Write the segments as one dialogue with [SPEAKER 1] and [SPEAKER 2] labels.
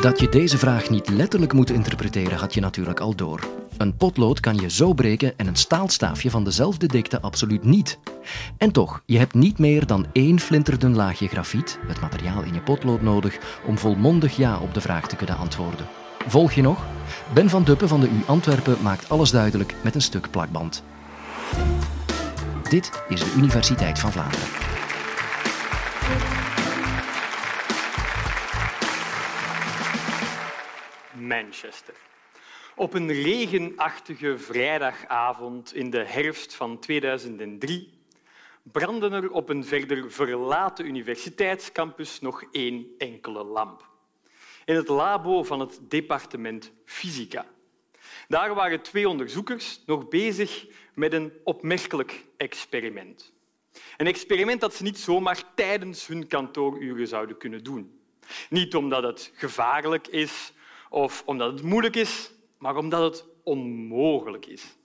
[SPEAKER 1] Dat je deze vraag niet letterlijk moet interpreteren, had je natuurlijk al door. Een potlood kan je zo breken en een staalstaafje van dezelfde dikte absoluut niet. En toch, je hebt niet meer dan één flinterdun laagje grafiet, het materiaal in je potlood, nodig om volmondig ja op de vraag te kunnen antwoorden. Volg je nog? Ben van Duppen van de U Antwerpen maakt alles duidelijk met een stuk plakband. Dit is de Universiteit van Vlaanderen.
[SPEAKER 2] Manchester. Op een regenachtige vrijdagavond in de herfst van 2003 brandde er op een verder verlaten universiteitscampus nog één enkele lamp. In het labo van het departement Fysica. Daar waren twee onderzoekers nog bezig met een opmerkelijk experiment. Een experiment dat ze niet zomaar tijdens hun kantooruren zouden kunnen doen. Niet omdat het gevaarlijk is of omdat het moeilijk is, maar omdat het onmogelijk is.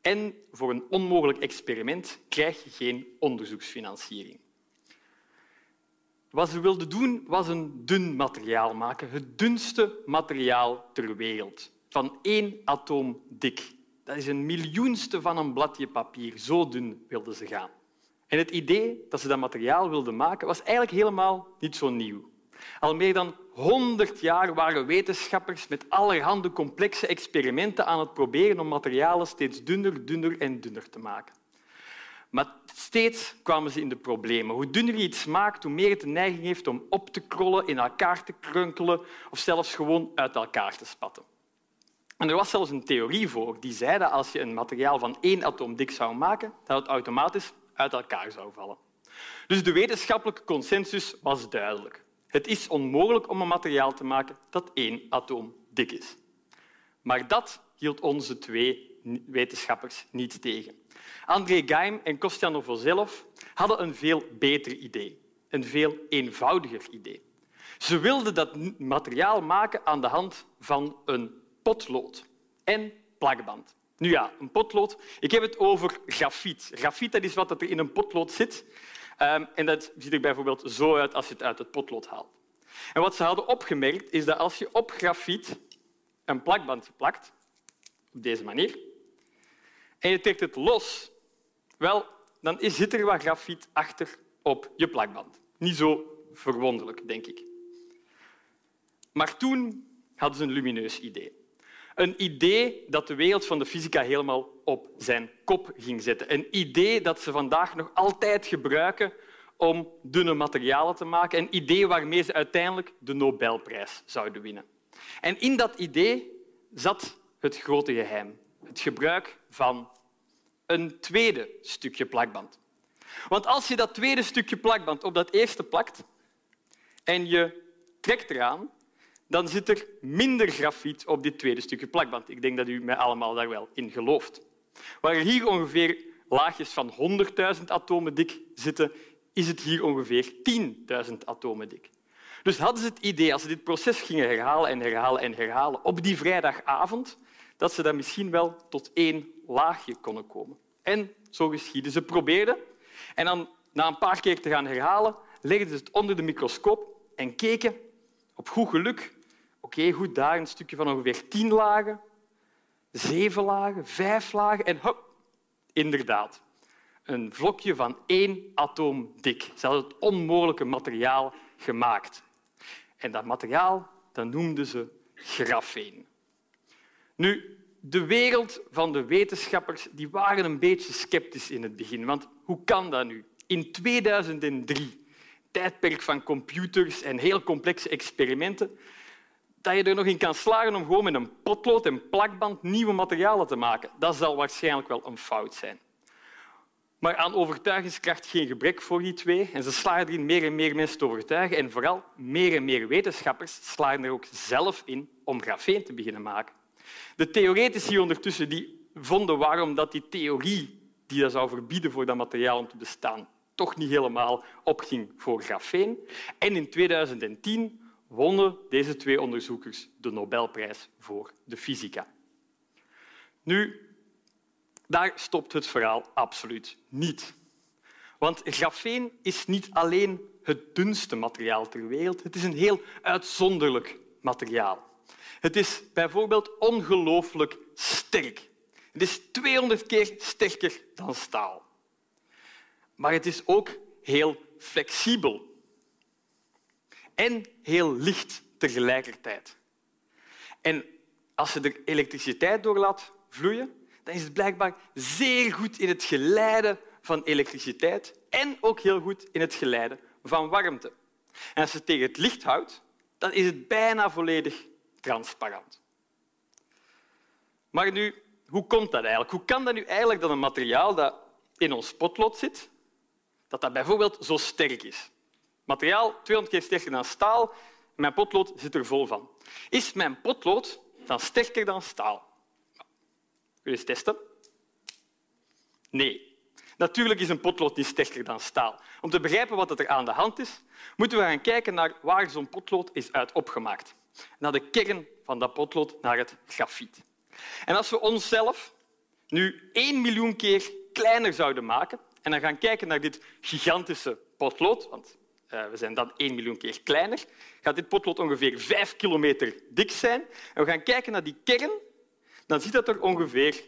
[SPEAKER 2] En voor een onmogelijk experiment krijg je geen onderzoeksfinanciering. Wat ze wilden doen, was een dun materiaal maken, het dunste materiaal ter wereld, van één atoom dik. Dat is een miljoenste van een bladje papier. Zo dun wilden ze gaan. En het idee dat ze dat materiaal wilden maken was eigenlijk helemaal niet zo nieuw. Al meer dan 100 jaar waren wetenschappers met allerhande complexe experimenten aan het proberen om materialen steeds dunner, dunner en dunner te maken. Maar steeds kwamen ze in de problemen. Hoe dunner je iets maakt, hoe meer het de neiging heeft om op te krollen, in elkaar te krunkelen of zelfs gewoon uit elkaar te spatten. En er was zelfs een theorie voor die zei dat als je een materiaal van één atoom dik zou maken, dat het automatisch uit elkaar zou vallen. Dus de wetenschappelijke consensus was duidelijk. Het is onmogelijk om een materiaal te maken dat één atoom dik is. Maar dat hield onze twee wetenschappers niet tegen. André Geim en Kostja Novoselov hadden een veel beter idee, een veel eenvoudiger idee. Ze wilden dat materiaal maken aan de hand van een potlood en plakband. Nu ja, een potlood. Ik heb het over grafiet. Grafiet dat is wat er in een potlood zit. Um, en dat ziet er bijvoorbeeld zo uit als je het uit het potlood haalt. En wat ze hadden opgemerkt is dat als je op grafiet een plakbandje plakt, op deze manier, en je trekt het los, wel, dan zit er wat grafiet achter op je plakband. Niet zo verwonderlijk, denk ik. Maar toen hadden ze een lumineus idee. Een idee dat de wereld van de fysica helemaal op zijn kop ging zetten. Een idee dat ze vandaag nog altijd gebruiken om dunne materialen te maken. Een idee waarmee ze uiteindelijk de Nobelprijs zouden winnen. En in dat idee zat het grote geheim. Het gebruik van een tweede stukje plakband. Want als je dat tweede stukje plakband op dat eerste plakt en je trekt eraan, dan zit er minder grafiet op dit tweede stukje plakband. Ik denk dat u mij allemaal daar wel in gelooft. Waar hier ongeveer laagjes van 100.000 atomen dik zitten, is het hier ongeveer 10.000 atomen dik. Dus hadden ze het idee, als ze dit proces gingen herhalen en herhalen en herhalen op die vrijdagavond, dat ze dan misschien wel tot één laagje konden komen. En zo geschiedde. Ze probeerden en dan, na een paar keer te gaan herhalen, legden ze het onder de microscoop en keken op goed geluk Oké, goed, daar een stukje van ongeveer tien lagen, zeven lagen, vijf lagen en hop, inderdaad, een vlokje van één atoom dik. Ze het onmogelijke materiaal gemaakt. En dat materiaal dat noemden ze grafeen. Nu, de wereld van de wetenschappers die waren een beetje sceptisch in het begin. Want hoe kan dat nu? In 2003, tijdperk van computers en heel complexe experimenten, dat je er nog in kan slagen om gewoon met een potlood en plakband nieuwe materialen te maken. Dat zal waarschijnlijk wel een fout zijn. Maar aan overtuigingskracht geen gebrek voor die twee. En ze slagen erin meer en meer mensen te overtuigen. En vooral meer en meer wetenschappers slagen er ook zelf in om grafeen te beginnen maken. De theoretici ondertussen die vonden waarom dat die theorie die dat zou verbieden voor dat materiaal om te bestaan toch niet helemaal opging voor grafeen. En in 2010 wonnen deze twee onderzoekers de Nobelprijs voor de fysica. Nu, daar stopt het verhaal absoluut niet. Want grafeen is niet alleen het dunste materiaal ter wereld, het is een heel uitzonderlijk materiaal. Het is bijvoorbeeld ongelooflijk sterk. Het is 200 keer sterker dan staal. Maar het is ook heel flexibel en heel licht tegelijkertijd. En als je er elektriciteit door laat vloeien, dan is het blijkbaar zeer goed in het geleiden van elektriciteit en ook heel goed in het geleiden van warmte. En als je het tegen het licht houdt, dan is het bijna volledig transparant. Maar nu, hoe komt dat eigenlijk? Hoe kan dat nu eigenlijk dat een materiaal dat in ons potlood zit, dat dat bijvoorbeeld zo sterk is? Materiaal 200 keer sterker dan staal. Mijn potlood zit er vol van. Is mijn potlood dan sterker dan staal? Wil je eens testen? Nee. Natuurlijk is een potlood niet sterker dan staal. Om te begrijpen wat er aan de hand is, moeten we gaan kijken naar waar zo'n potlood is uit opgemaakt. Naar de kern van dat potlood, naar het grafiet. En als we onszelf nu één miljoen keer kleiner zouden maken en dan gaan kijken naar dit gigantische potlood, want we zijn dan 1 miljoen keer kleiner, gaat dit potlood ongeveer 5 kilometer dik zijn. En we gaan kijken naar die kern, dan ziet dat er ongeveer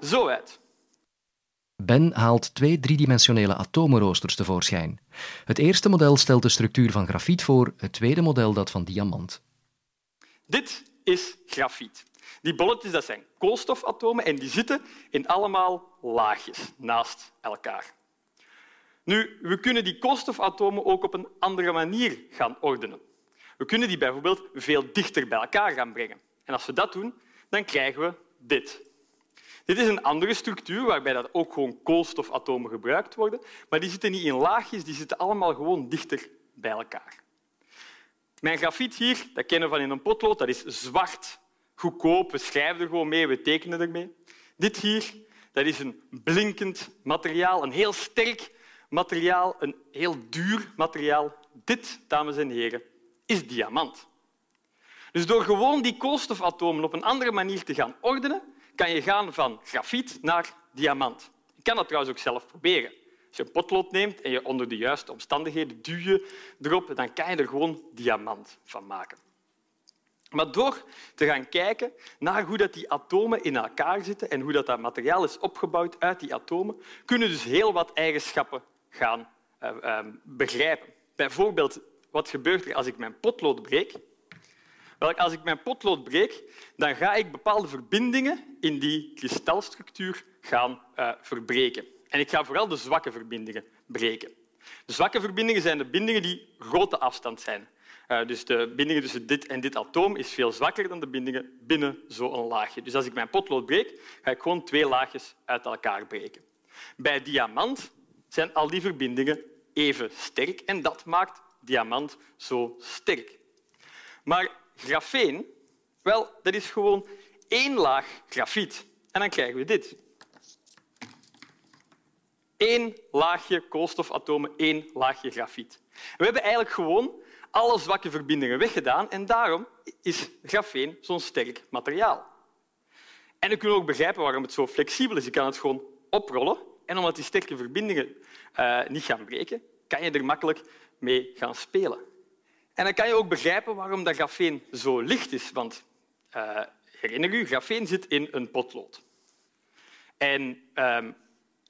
[SPEAKER 2] zo uit.
[SPEAKER 1] Ben haalt twee driedimensionele atomenroosters tevoorschijn. Het eerste model stelt de structuur van grafiet voor, het tweede model dat van diamant.
[SPEAKER 2] Dit is grafiet. Die bolletjes dat zijn koolstofatomen en die zitten in allemaal laagjes naast elkaar. Nu, we kunnen die koolstofatomen ook op een andere manier gaan ordenen. We kunnen die bijvoorbeeld veel dichter bij elkaar gaan brengen. En als we dat doen, dan krijgen we dit. Dit is een andere structuur waarbij dat ook gewoon koolstofatomen gebruikt worden, maar die zitten niet in laagjes, die zitten allemaal gewoon dichter bij elkaar. Mijn grafiet hier, dat kennen we van in een potlood, dat is zwart, goedkoop. We schrijven er gewoon mee, we tekenen ermee. Dit hier, dat is een blinkend materiaal, een heel sterk materiaal, een heel duur materiaal. Dit, dames en heren, is diamant. Dus door gewoon die koolstofatomen op een andere manier te gaan ordenen, kan je gaan van grafiet naar diamant. Je kan dat trouwens ook zelf proberen. Als je een potlood neemt en je onder de juiste omstandigheden duw je erop, dan kan je er gewoon diamant van maken. Maar door te gaan kijken naar hoe dat die atomen in elkaar zitten en hoe dat, dat materiaal is opgebouwd uit die atomen, kunnen dus heel wat eigenschappen gaan uh, uh, begrijpen. Bijvoorbeeld, wat gebeurt er als ik mijn potlood breek? Wel, als ik mijn potlood breek, dan ga ik bepaalde verbindingen in die kristalstructuur gaan uh, verbreken. En ik ga vooral de zwakke verbindingen breken. De zwakke verbindingen zijn de bindingen die grote afstand zijn. Uh, dus de bindingen tussen dit en dit atoom is veel zwakker dan de bindingen binnen zo'n laagje. Dus als ik mijn potlood breek, ga ik gewoon twee laagjes uit elkaar breken. Bij diamant zijn al die verbindingen even sterk en dat maakt diamant zo sterk. Maar grafeen, wel, dat is gewoon één laag grafiet. En dan krijgen we dit. Eén laagje koolstofatomen, één laagje grafiet. We hebben eigenlijk gewoon alle zwakke verbindingen weggedaan en daarom is grafeen zo'n sterk materiaal. En we kunnen ook begrijpen waarom het zo flexibel is. Je kan het gewoon oprollen en omdat die sterke verbindingen uh, niet gaan breken, kan je er makkelijk mee gaan spelen. En dan kan je ook begrijpen waarom dat grafeen zo licht is. Want uh, herinner u, grafeen zit in een potlood. En um,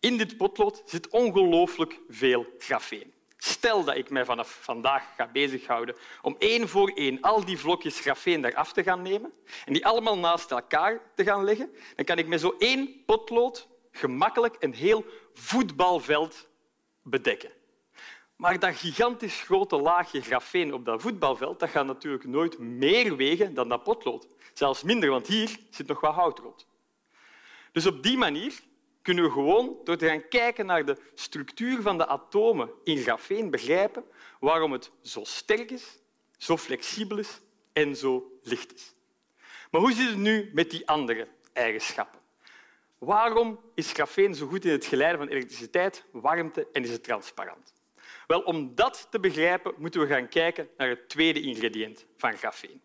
[SPEAKER 2] in dit potlood zit ongelooflijk veel grafeen. Stel dat ik mij vanaf vandaag ga bezighouden om één voor één al die vlokjes grafeen eraf te gaan nemen en die allemaal naast elkaar te gaan leggen, dan kan ik met zo één potlood gemakkelijk een heel voetbalveld bedekken. Maar dat gigantisch grote laagje grafeen op dat voetbalveld dat gaat natuurlijk nooit meer wegen dan dat potlood. Zelfs minder, want hier zit nog wat hout rond. Dus op die manier kunnen we gewoon door te gaan kijken naar de structuur van de atomen in grafeen begrijpen waarom het zo sterk is, zo flexibel is en zo licht is. Maar hoe zit het nu met die andere eigenschappen? Waarom is grafeen zo goed in het geleiden van elektriciteit, warmte en is het transparant? Wel, om dat te begrijpen moeten we gaan kijken naar het tweede ingrediënt van grafeen.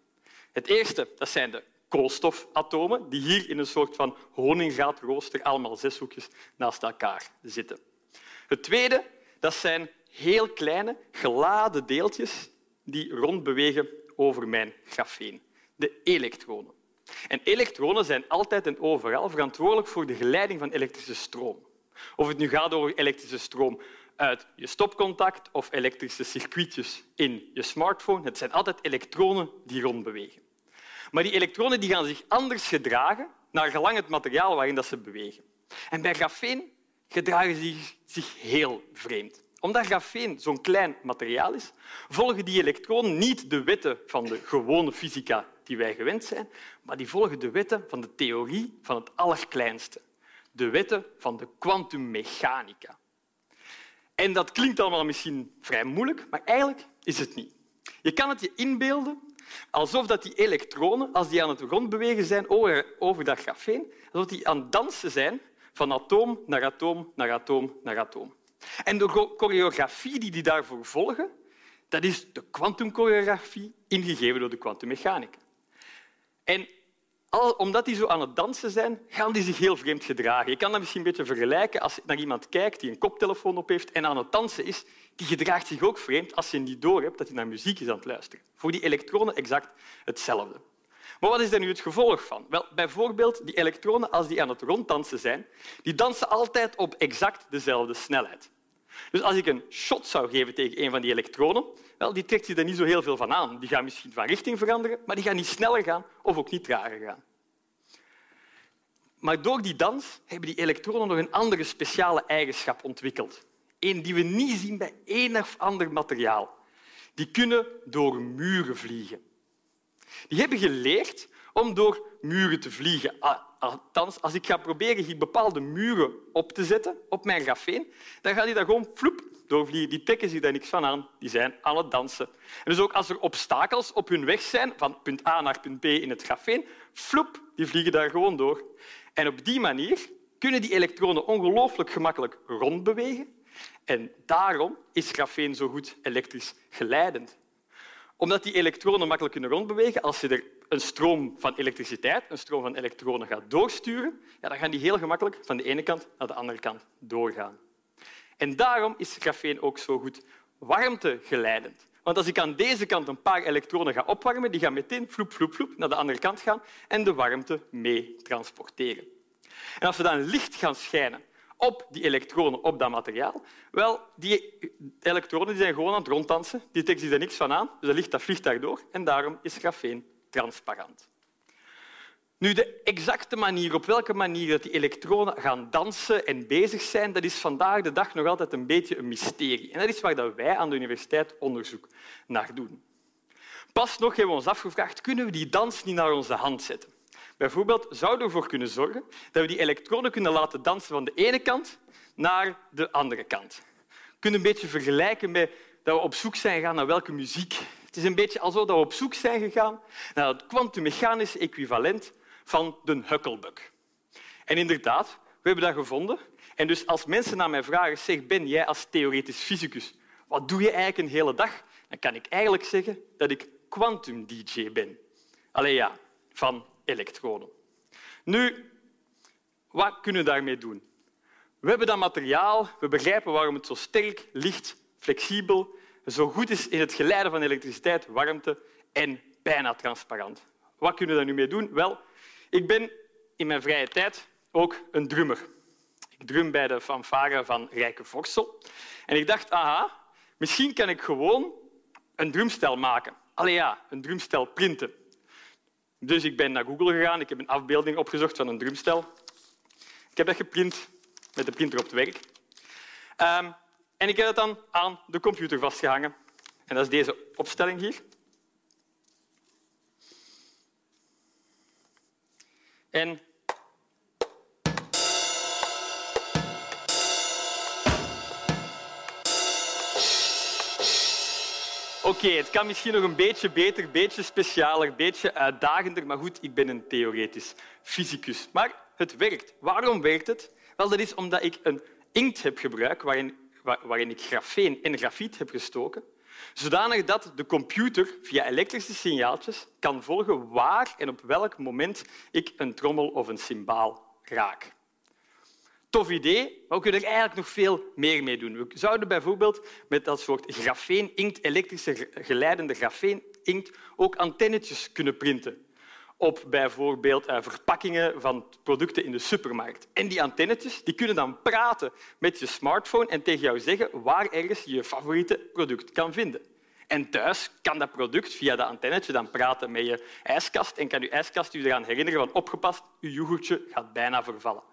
[SPEAKER 2] Het eerste dat zijn de koolstofatomen, die hier in een soort van honingraadraooster allemaal zes hoekjes naast elkaar zitten. Het tweede dat zijn heel kleine geladen deeltjes die rondbewegen over mijn grafeen, de elektronen. En elektronen zijn altijd en overal verantwoordelijk voor de geleiding van elektrische stroom. Of het nu gaat over elektrische stroom uit je stopcontact of elektrische circuitjes in je smartphone. Het zijn altijd elektronen die rondbewegen. Maar die elektronen die gaan zich anders gedragen naar gelang het materiaal waarin dat ze bewegen. En bij grafeen gedragen ze zich heel vreemd. Omdat grafeen zo'n klein materiaal is, volgen die elektronen niet de wetten van de gewone fysica die wij gewend zijn, maar die volgen de wetten van de theorie van het allerkleinste. De wetten van de kwantummechanica. En dat klinkt allemaal misschien vrij moeilijk, maar eigenlijk is het niet. Je kan het je inbeelden alsof dat die elektronen, als die aan het rondbewegen zijn over dat grafeen, alsof die aan het dansen zijn van atoom naar atoom naar atoom naar atoom. En de choreografie die die daarvoor volgen, dat is de kwantumchoreografie ingegeven door de kwantummechanica. En omdat die zo aan het dansen zijn, gaan die zich heel vreemd gedragen. Je kan dat misschien een beetje vergelijken als je naar iemand kijkt die een koptelefoon op heeft en aan het dansen is. Die gedraagt zich ook vreemd als je niet doorhebt dat hij naar muziek is aan het luisteren. Voor die elektronen exact hetzelfde. Maar wat is daar nu het gevolg van? Wel, bijvoorbeeld die elektronen, als die aan het ronddansen zijn, die dansen altijd op exact dezelfde snelheid. Dus als ik een shot zou geven tegen een van die elektronen, wel, die trekt zich er niet zo heel veel van aan. Die gaan misschien van richting veranderen, maar die gaan niet sneller gaan of ook niet trager gaan. Maar door die dans hebben die elektronen nog een andere speciale eigenschap ontwikkeld. Een die we niet zien bij één of ander materiaal. Die kunnen door muren vliegen. Die hebben geleerd om door muren te vliegen. Althans, als ik ga proberen hier bepaalde muren op te zetten op mijn grafeen, dan gaan die daar gewoon floep doorvliegen. Die trekken zich daar niks van aan. Die zijn aan het dansen. En dus ook als er obstakels op hun weg zijn, van punt A naar punt B in het grafeen, floep, die vliegen daar gewoon door. En op die manier kunnen die elektronen ongelooflijk gemakkelijk rondbewegen. En daarom is grafeen zo goed elektrisch geleidend omdat die elektronen makkelijk kunnen rondbewegen, als je er een stroom van elektriciteit, een stroom van elektronen gaat doorsturen, ja, dan gaan die heel gemakkelijk van de ene kant naar de andere kant doorgaan. En daarom is grafeen ook zo goed warmtegeleidend. Want als ik aan deze kant een paar elektronen ga opwarmen, die gaan meteen vloep, vloep, vloep naar de andere kant gaan en de warmte mee transporteren. En als we dan licht gaan schijnen op die elektronen op dat materiaal? Wel, die elektronen die zijn gewoon aan het ronddansen. Die trekken zich er niks van aan, dus dat licht dat vliegt daardoor. En daarom is grafeen transparant. Nu, de exacte manier, op welke manier dat die elektronen gaan dansen en bezig zijn, dat is vandaag de dag nog altijd een beetje een mysterie. En dat is waar wij aan de universiteit onderzoek naar doen. Pas nog hebben we ons afgevraagd, kunnen we die dans niet naar onze hand zetten? Bijvoorbeeld zouden we ervoor kunnen zorgen dat we die elektronen kunnen laten dansen van de ene kant naar de andere kant. We kunnen een beetje vergelijken met dat we op zoek zijn gegaan naar welke muziek. Het is een beetje alsof we op zoek zijn gegaan naar het kwantummechanische equivalent van de Huckelbug. En inderdaad, we hebben dat gevonden. En dus als mensen naar mij vragen, zeg, ben jij als theoretisch fysicus, wat doe je eigenlijk een hele dag? Dan kan ik eigenlijk zeggen dat ik quantum-dj ben. Allee ja, van elektronen. Nu, wat kunnen we daarmee doen? We hebben dat materiaal, we begrijpen waarom het zo sterk, licht, flexibel, zo goed is in het geleiden van elektriciteit, warmte en bijna transparant. Wat kunnen we daar nu mee doen? Wel, ik ben in mijn vrije tijd ook een drummer. Ik drum bij de fanfare van Rijke Vorsel. En ik dacht, aha, misschien kan ik gewoon een drumstel maken. Allee ja, een drumstel printen. Dus ik ben naar Google gegaan. Ik heb een afbeelding opgezocht van een drumstel. Ik heb dat geprint met de printer op het werk. Um, en ik heb het dan aan de computer vastgehangen. En dat is deze opstelling hier. En Oké, het kan misschien nog een beetje beter, een beetje specialer, een beetje uitdagender, maar goed, ik ben een theoretisch fysicus. Maar het werkt. Waarom werkt het? Wel, dat is omdat ik een inkt heb gebruikt waarin, waarin ik grafeen en grafiet heb gestoken, zodanig dat de computer via elektrische signaaltjes kan volgen waar en op welk moment ik een trommel of een cymbaal raak. tof idee, maar we kunnen er eigenlijk nog veel meer mee doen. We zouden bijvoorbeeld met dat soort grafeen-inkt, elektrische geleidende grafeen-inkt, ook antennetjes kunnen printen op bijvoorbeeld uh, verpakkingen van producten in de supermarkt. En die antennetjes die kunnen dan praten met je smartphone en tegen jou zeggen waar ergens je favoriete product kan vinden. En thuis kan dat product via dat antennetje dan praten met je ijskast en kan je ijskast je eraan herinneren van opgepast, je yoghurtje gaat bijna vervallen.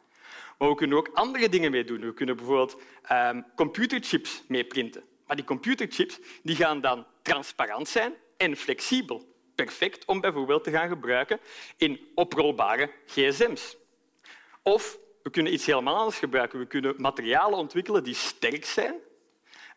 [SPEAKER 2] Maar we kunnen ook andere dingen mee doen. We kunnen bijvoorbeeld um, computerchips mee printen. Maar die computerchips die gaan dan transparant zijn en flexibel. Perfect om bijvoorbeeld te gaan gebruiken in oprolbare gsm's. Of we kunnen iets helemaal anders gebruiken. We kunnen materialen ontwikkelen die sterk zijn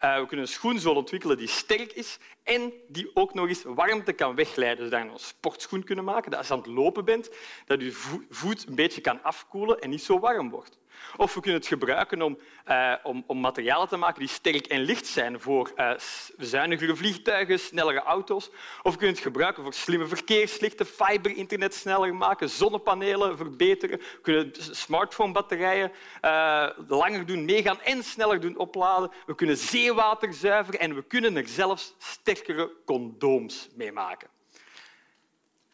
[SPEAKER 2] uh, we kunnen een schoenzool ontwikkelen die sterk is en die ook nog eens warmte kan wegleiden. Zodat je een sportschoen kunnen maken, dat als je aan het lopen bent, dat je voet een beetje kan afkoelen en niet zo warm wordt. Of we kunnen het gebruiken om, uh, om, om materialen te maken die sterk en licht zijn voor uh, zuinigere vliegtuigen, snellere auto's. Of we kunnen het gebruiken voor slimme verkeerslichten, fiberinternet sneller maken, zonnepanelen verbeteren. We kunnen smartphonebatterijen uh, langer doen meegaan en sneller doen opladen. We kunnen zeewater zuiveren en we kunnen er zelfs sterkere condooms mee maken.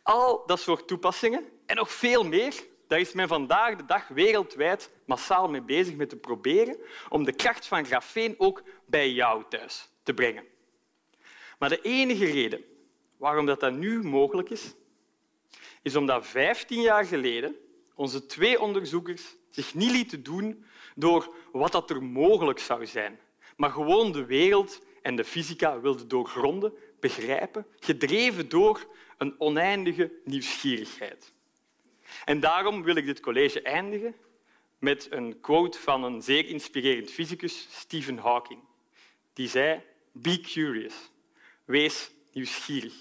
[SPEAKER 2] Al dat soort toepassingen en nog veel meer daar is men vandaag de dag wereldwijd massaal mee bezig met te proberen om de kracht van grafeen ook bij jou thuis te brengen. Maar de enige reden waarom dat, nu mogelijk is, is omdat 15 jaar geleden onze twee onderzoekers zich niet lieten doen door wat dat er mogelijk zou zijn, maar gewoon de wereld en de fysica wilden doorgronden, begrijpen, gedreven door een oneindige nieuwsgierigheid. En daarom wil ik dit college eindigen met een quote van een zeer inspirerend fysicus, Stephen Hawking. Die zei, be curious, wees nieuwsgierig.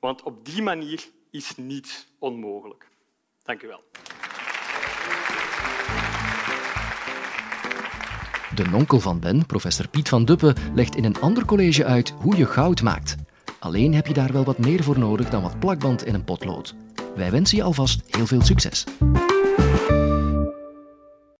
[SPEAKER 2] Want op die manier is niets onmogelijk. Dank u wel.
[SPEAKER 1] De nonkel van Ben, professor Piet van Duppe, legt in een ander college uit hoe je goud maakt. Alleen heb je daar wel wat meer voor nodig dan wat plakband in een potlood. Wij wensen je alvast heel veel succes.